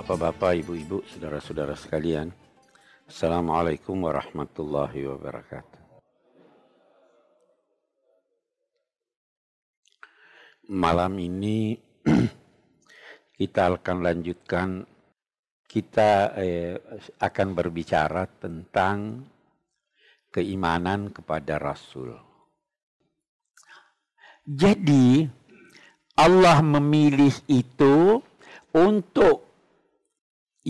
Bapak-bapak, ibu-ibu, saudara-saudara sekalian. Assalamualaikum warahmatullahi wabarakatuh. Malam ini kita akan lanjutkan kita eh, akan berbicara tentang keimanan kepada Rasul. Jadi Allah memilih itu untuk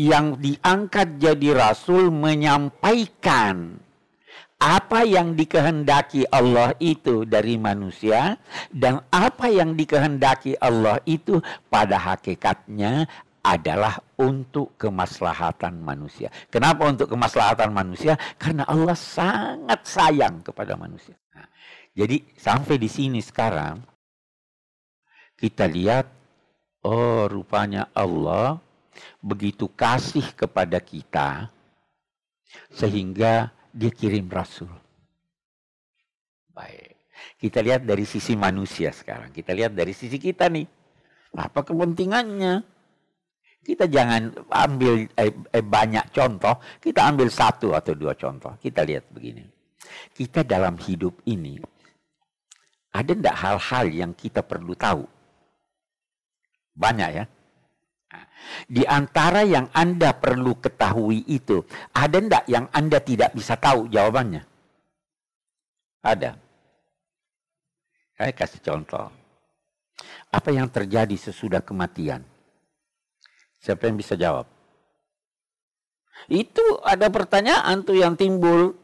yang diangkat jadi rasul menyampaikan apa yang dikehendaki Allah itu dari manusia dan apa yang dikehendaki Allah itu pada hakikatnya adalah untuk kemaslahatan manusia. Kenapa untuk kemaslahatan manusia? Karena Allah sangat sayang kepada manusia. Nah, jadi sampai di sini sekarang kita lihat oh rupanya Allah begitu kasih kepada kita sehingga dia kirim rasul. Baik. Kita lihat dari sisi manusia sekarang. Kita lihat dari sisi kita nih. Apa kepentingannya? Kita jangan ambil eh, eh, banyak contoh, kita ambil satu atau dua contoh. Kita lihat begini. Kita dalam hidup ini, ada tidak hal-hal yang kita perlu tahu? Banyak ya. Di antara yang Anda perlu ketahui itu, ada tidak yang Anda tidak bisa tahu jawabannya? Ada. Saya kasih contoh. Apa yang terjadi sesudah kematian? Siapa yang bisa jawab? Itu ada pertanyaan tuh yang timbul.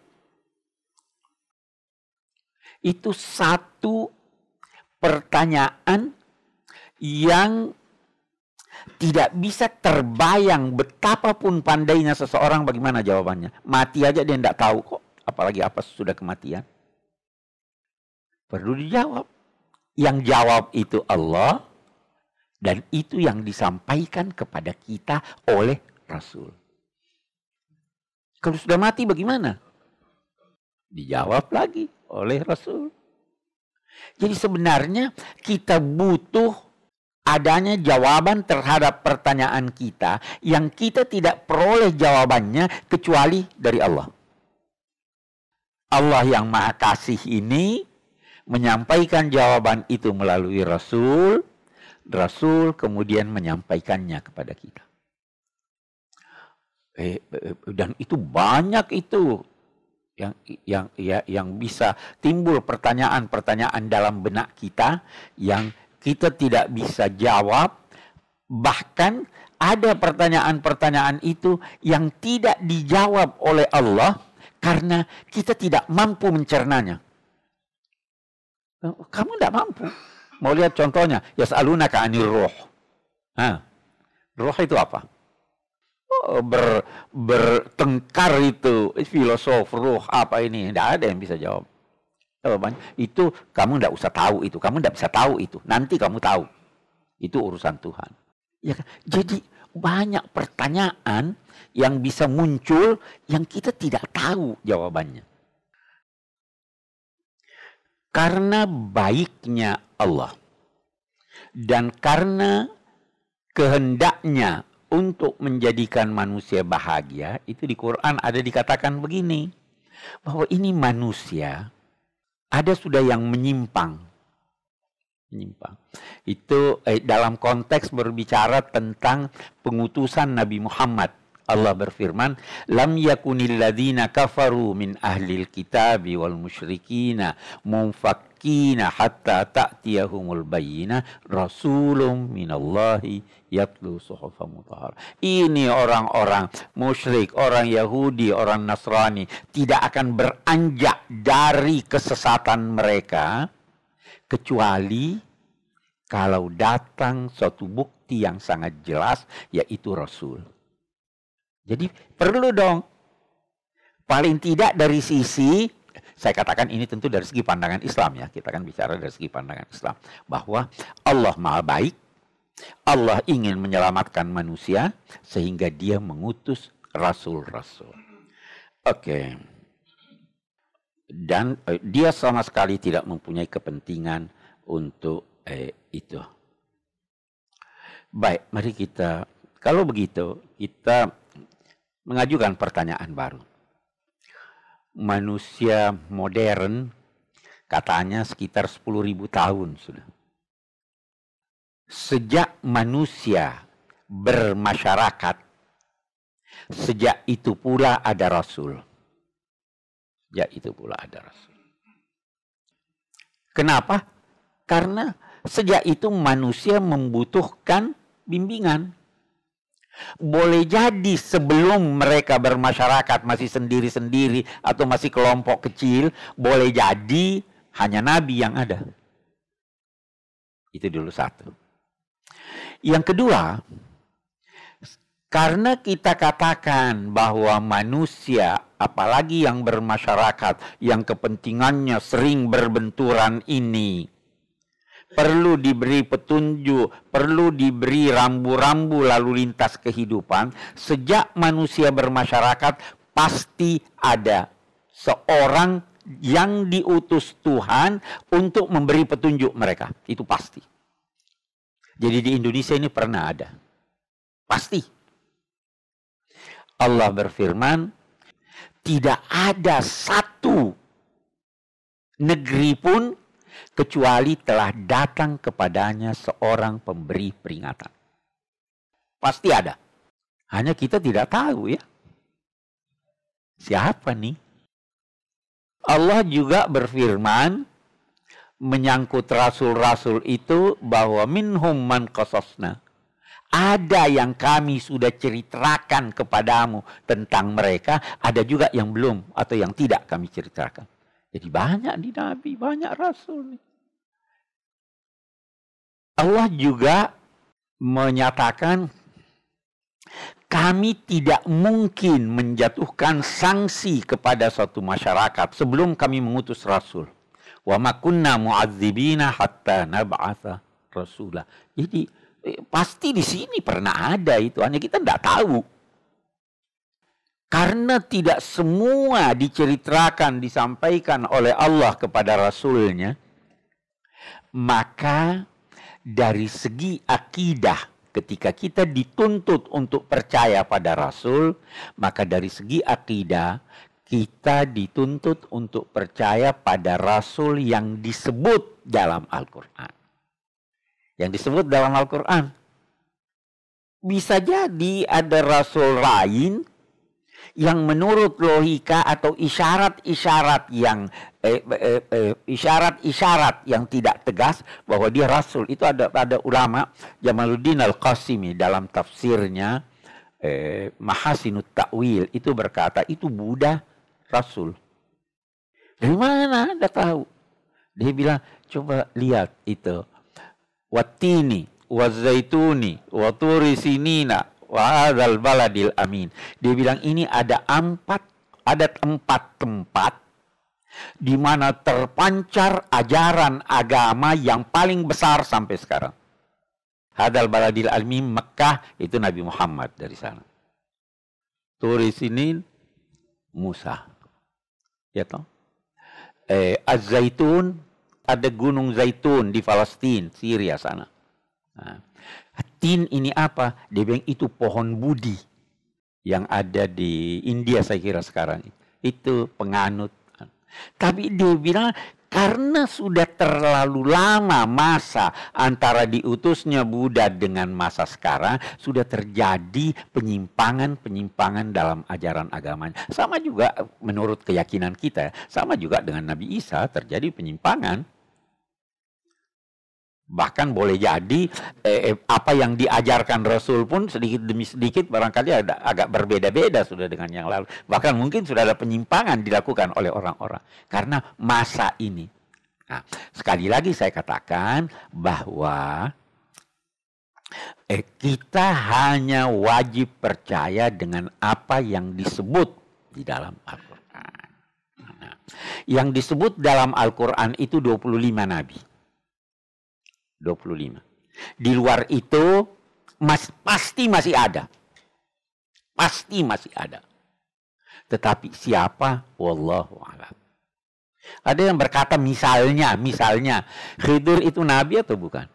Itu satu pertanyaan yang tidak bisa terbayang betapapun pandainya seseorang bagaimana jawabannya. Mati aja dia tidak tahu kok, apalagi apa sudah kematian. Perlu dijawab. Yang jawab itu Allah, dan itu yang disampaikan kepada kita oleh Rasul. Kalau sudah mati bagaimana? Dijawab lagi oleh Rasul. Jadi sebenarnya kita butuh adanya jawaban terhadap pertanyaan kita yang kita tidak peroleh jawabannya kecuali dari Allah. Allah yang Maha Kasih ini menyampaikan jawaban itu melalui Rasul, Rasul kemudian menyampaikannya kepada kita. Eh, eh, dan itu banyak itu yang yang ya, yang bisa timbul pertanyaan-pertanyaan dalam benak kita yang kita tidak bisa jawab bahkan ada pertanyaan-pertanyaan itu yang tidak dijawab oleh Allah karena kita tidak mampu mencernanya. Kamu tidak mampu. Mau lihat contohnya? Yas'alunaka anir roh. Nah, roh itu apa? Oh, ber, bertengkar itu filosof roh apa ini? Tidak ada yang bisa jawab. Jawabannya itu kamu tidak usah tahu itu, kamu tidak bisa tahu itu. Nanti kamu tahu. Itu urusan Tuhan. Ya, kan? jadi banyak pertanyaan yang bisa muncul yang kita tidak tahu jawabannya. Karena baiknya Allah dan karena kehendaknya untuk menjadikan manusia bahagia, itu di Quran ada dikatakan begini, bahwa ini manusia ada sudah yang menyimpang. Menyimpang. Itu eh, dalam konteks berbicara tentang pengutusan Nabi Muhammad Allah berfirman, "Lam yakunil ladzina kafaru min ahlil kitabi wal musyrikina munfakkina hatta ta'tiyahumul bayyina rasulun minallahi yatlu suhufan mutahhar." Ini orang-orang musyrik, orang Yahudi, orang Nasrani tidak akan beranjak dari kesesatan mereka kecuali kalau datang suatu bukti yang sangat jelas yaitu rasul. Jadi perlu dong. Paling tidak dari sisi saya katakan ini tentu dari segi pandangan Islam ya. Kita kan bicara dari segi pandangan Islam bahwa Allah Maha baik. Allah ingin menyelamatkan manusia sehingga dia mengutus rasul-rasul. Oke. Okay. Dan eh, dia sama sekali tidak mempunyai kepentingan untuk eh, itu. Baik, mari kita Kalau begitu, kita mengajukan pertanyaan baru. Manusia modern katanya sekitar 10.000 tahun sudah. Sejak manusia bermasyarakat, sejak itu pula ada Rasul. Sejak itu pula ada Rasul. Kenapa? Karena sejak itu manusia membutuhkan bimbingan. Boleh jadi sebelum mereka bermasyarakat masih sendiri-sendiri atau masih kelompok kecil, boleh jadi hanya nabi yang ada. Itu dulu satu. Yang kedua, karena kita katakan bahwa manusia, apalagi yang bermasyarakat, yang kepentingannya sering berbenturan ini, perlu diberi petunjuk, perlu diberi rambu-rambu lalu lintas kehidupan. Sejak manusia bermasyarakat, pasti ada seorang yang diutus Tuhan untuk memberi petunjuk mereka. Itu pasti. Jadi di Indonesia ini pernah ada. Pasti. Allah berfirman, tidak ada satu negeri pun kecuali telah datang kepadanya seorang pemberi peringatan. Pasti ada. Hanya kita tidak tahu ya. Siapa nih? Allah juga berfirman menyangkut rasul-rasul itu bahwa minhum man qasasna. Ada yang kami sudah ceritakan kepadamu tentang mereka, ada juga yang belum atau yang tidak kami ceritakan. Jadi banyak di Nabi, banyak Rasul. Allah juga menyatakan kami tidak mungkin menjatuhkan sanksi kepada suatu masyarakat sebelum kami mengutus rasul. Wa ma kunna mu'adzibina hatta nab'atha rasulah. Jadi eh, pasti di sini pernah ada itu, hanya kita tidak tahu. Karena tidak semua diceritakan, disampaikan oleh Allah kepada Rasulnya, maka dari segi akidah ketika kita dituntut untuk percaya pada Rasul, maka dari segi akidah kita dituntut untuk percaya pada Rasul yang disebut dalam Al-Quran. Yang disebut dalam Al-Quran. Bisa jadi ada Rasul lain yang menurut logika atau isyarat-isyarat yang eh, eh, eh, isyarat-isyarat yang tidak tegas bahwa dia rasul itu ada ada ulama Jamaluddin Al-Qasimi dalam tafsirnya eh, Mahasinut Ta'wil itu berkata itu Buddha rasul. Dari mana Anda tahu? Dia bilang coba lihat itu. Watini, wazaituni, waturi sinina, Wahadal baladil amin. Dia bilang ini ada empat, ada empat tempat di mana terpancar ajaran agama yang paling besar sampai sekarang. Hadal baladil amin Mekah itu Nabi Muhammad dari sana. Turis ini Musa. Ya toh? Eh, Az-Zaitun ada gunung Zaitun di Palestina, Syria sana. Nah, Tin ini apa? Dia bilang itu pohon budi yang ada di India saya kira sekarang. Itu penganut. Tapi dia bilang karena sudah terlalu lama masa antara diutusnya Buddha dengan masa sekarang, sudah terjadi penyimpangan-penyimpangan dalam ajaran agamanya. Sama juga menurut keyakinan kita, sama juga dengan Nabi Isa terjadi penyimpangan. Bahkan boleh jadi eh, eh, apa yang diajarkan Rasul pun sedikit demi sedikit barangkali ada, agak berbeda-beda sudah dengan yang lalu. Bahkan mungkin sudah ada penyimpangan dilakukan oleh orang-orang karena masa ini. Nah, sekali lagi saya katakan bahwa eh, kita hanya wajib percaya dengan apa yang disebut di dalam Al-Quran. Nah, yang disebut dalam Al-Quran itu 25 nabi. 25. Di luar itu mas, pasti masih ada. Pasti masih ada. Tetapi siapa? Wallahu a'lam. Ada yang berkata misalnya, misalnya Khidir itu nabi atau bukan?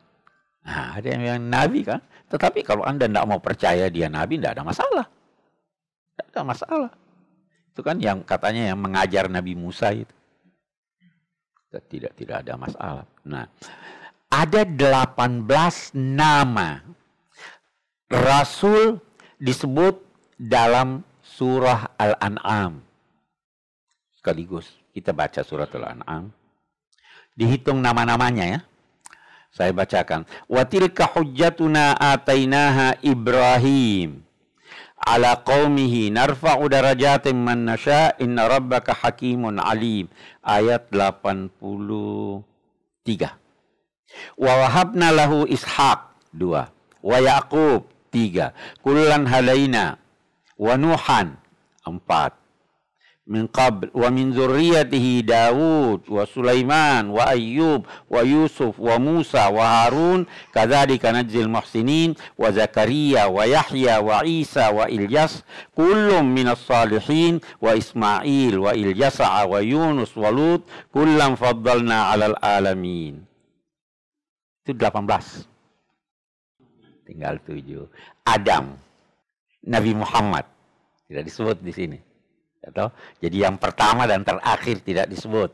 Nah, ada yang bilang Nabi kan. Tetapi kalau Anda tidak mau percaya dia Nabi, tidak ada masalah. Tidak ada masalah. Itu kan yang katanya yang mengajar Nabi Musa itu. Tidak tidak ada masalah. Nah, ada 18 nama Rasul disebut dalam surah Al-An'am. Sekaligus kita baca surat Al-An'am. Dihitung nama-namanya ya. Saya bacakan. Wa tilka hujjatuna atainaha Ibrahim ala qaumihi narfa'u darajatin man nasha inna rabbaka hakimun alim. Ayat 83. Wa wahabna lahu Ishaq. Dua. Wa Yaqub. Tiga. Kullan halaina. Wa Nuhan. Empat min qabl wa min zurriyatihi Daud wa Sulaiman wa Ayyub wa Yusuf wa Musa wa Harun kadzalika najzil muhsinin wa Zakaria wa Yahya wa Isa wa Ilyas kullum minas salihin wa Ismail wa Ilyasa wa Yunus wa Lut kullam faddalna 'alal alamin itu 18 tinggal 7 Adam Nabi Muhammad tidak disebut di sini atau jadi yang pertama dan terakhir tidak disebut.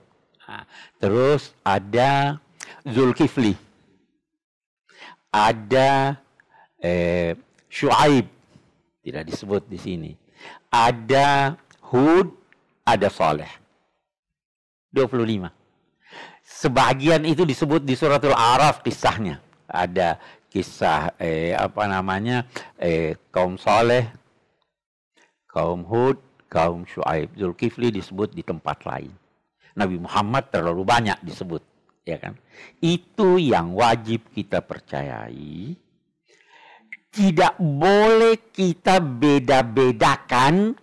Terus ada Zulkifli, ada eh, Shu'aib, tidak disebut di sini. Ada Hud, ada Saleh. 25. Sebagian itu disebut di suratul Araf kisahnya. Ada kisah eh, apa namanya eh, kaum Saleh, kaum Hud, kaum Shu'aib. Zulkifli disebut di tempat lain. Nabi Muhammad terlalu banyak disebut. ya kan? Itu yang wajib kita percayai. Tidak boleh kita beda-bedakan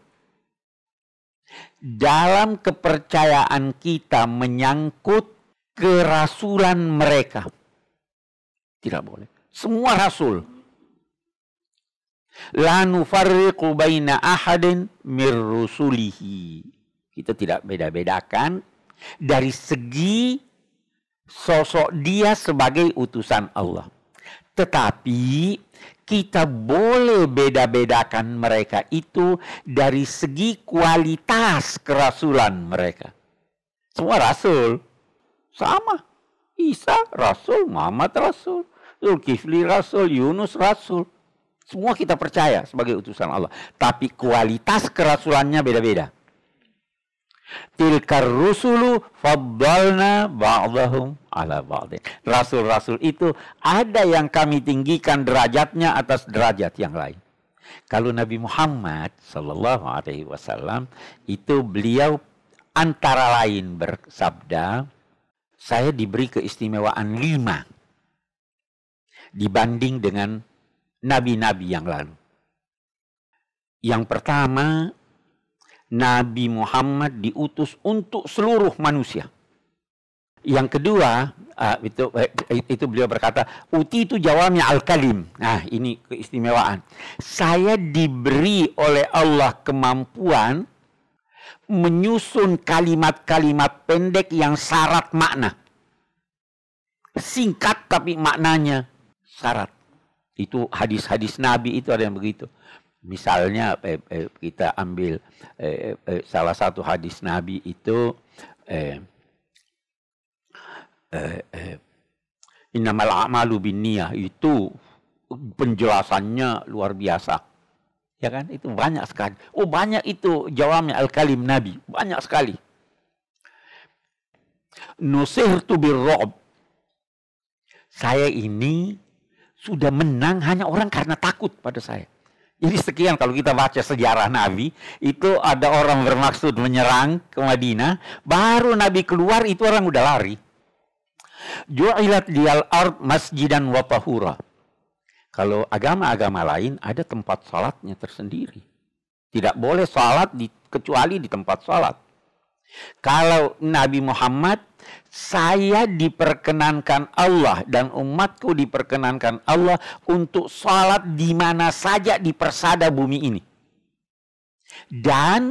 dalam kepercayaan kita menyangkut kerasulan mereka. Tidak boleh. Semua rasul La nufarriqu baina ahadin mir rusulihi. Kita tidak beda-bedakan dari segi sosok dia sebagai utusan Allah. Tetapi kita boleh beda-bedakan mereka itu dari segi kualitas kerasulan mereka. Semua rasul sama. Isa rasul, Muhammad rasul, Zulkifli rasul, Yunus rasul. Semua kita percaya sebagai utusan Allah. Tapi kualitas kerasulannya beda-beda. Tilkar rusulu faddalna ba'dahum ala ba'din. Rasul-rasul itu ada yang kami tinggikan derajatnya atas derajat yang lain. Kalau Nabi Muhammad sallallahu alaihi wasallam itu beliau antara lain bersabda, saya diberi keistimewaan lima dibanding dengan nabi-nabi yang lalu. Yang pertama, Nabi Muhammad diutus untuk seluruh manusia. Yang kedua, uh, itu eh, itu beliau berkata, uti itu jawabnya al-kalim. Nah, ini keistimewaan. Saya diberi oleh Allah kemampuan menyusun kalimat-kalimat pendek yang syarat makna. Singkat tapi maknanya syarat. Itu hadis-hadis Nabi itu ada yang begitu. Misalnya eh, eh, kita ambil eh, eh, salah satu hadis Nabi itu eh, eh, eh, Innamal a'malu binniyah itu penjelasannya luar biasa. Ya kan? Itu banyak sekali. Oh, banyak itu jawabnya al-kalim Nabi. Banyak sekali. Nusirtu birro'b. Saya ini sudah menang hanya orang karena takut pada saya. Jadi sekian kalau kita baca sejarah Nabi, itu ada orang bermaksud menyerang ke Madinah, baru Nabi keluar itu orang udah lari. Ju'ilat dial ard masjidan wa tahura. Kalau agama-agama lain ada tempat salatnya tersendiri. Tidak boleh salat di, kecuali di tempat salat. Kalau Nabi Muhammad saya diperkenankan Allah dan umatku diperkenankan Allah untuk salat di mana saja di persada bumi ini. Dan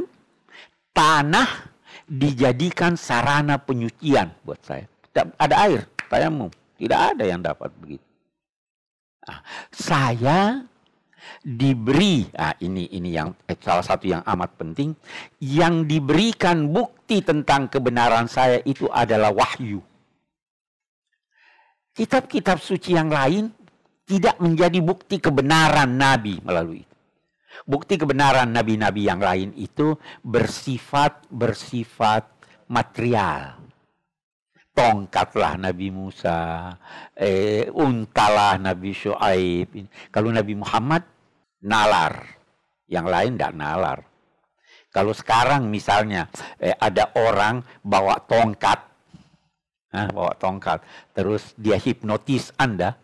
tanah dijadikan sarana penyucian buat saya. Tidak ada air, tayamum. Tidak ada yang dapat begitu. Nah, saya diberi nah ini ini yang eh, salah satu yang amat penting. Yang diberikan bukti tentang kebenaran saya itu adalah wahyu. Kitab-kitab suci yang lain tidak menjadi bukti kebenaran nabi melalui itu. Bukti kebenaran nabi-nabi yang lain itu bersifat bersifat material tongkatlah Nabi Musa, eh, untalah Nabi Shu'aib. Kalau Nabi Muhammad, nalar. Yang lain tidak nalar. Kalau sekarang misalnya eh, ada orang bawa tongkat, nah, bawa tongkat, terus dia hipnotis Anda,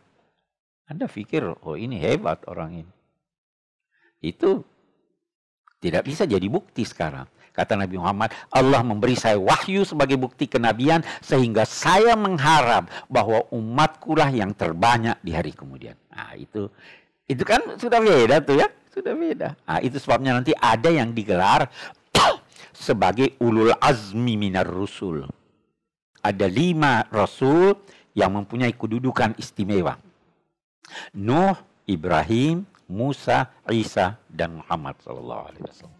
Anda pikir, oh ini hebat orang ini. Itu tidak bisa jadi bukti sekarang. Kata Nabi Muhammad, Allah memberi saya wahyu sebagai bukti kenabian sehingga saya mengharap bahwa umatku lah yang terbanyak di hari kemudian. Nah, itu itu kan sudah beda tuh ya, sudah beda. Nah, itu sebabnya nanti ada yang digelar sebagai ulul azmi minar rusul. Ada lima rasul yang mempunyai kedudukan istimewa. Nuh, Ibrahim, Musa, Isa, dan Muhammad sallallahu alaihi wasallam.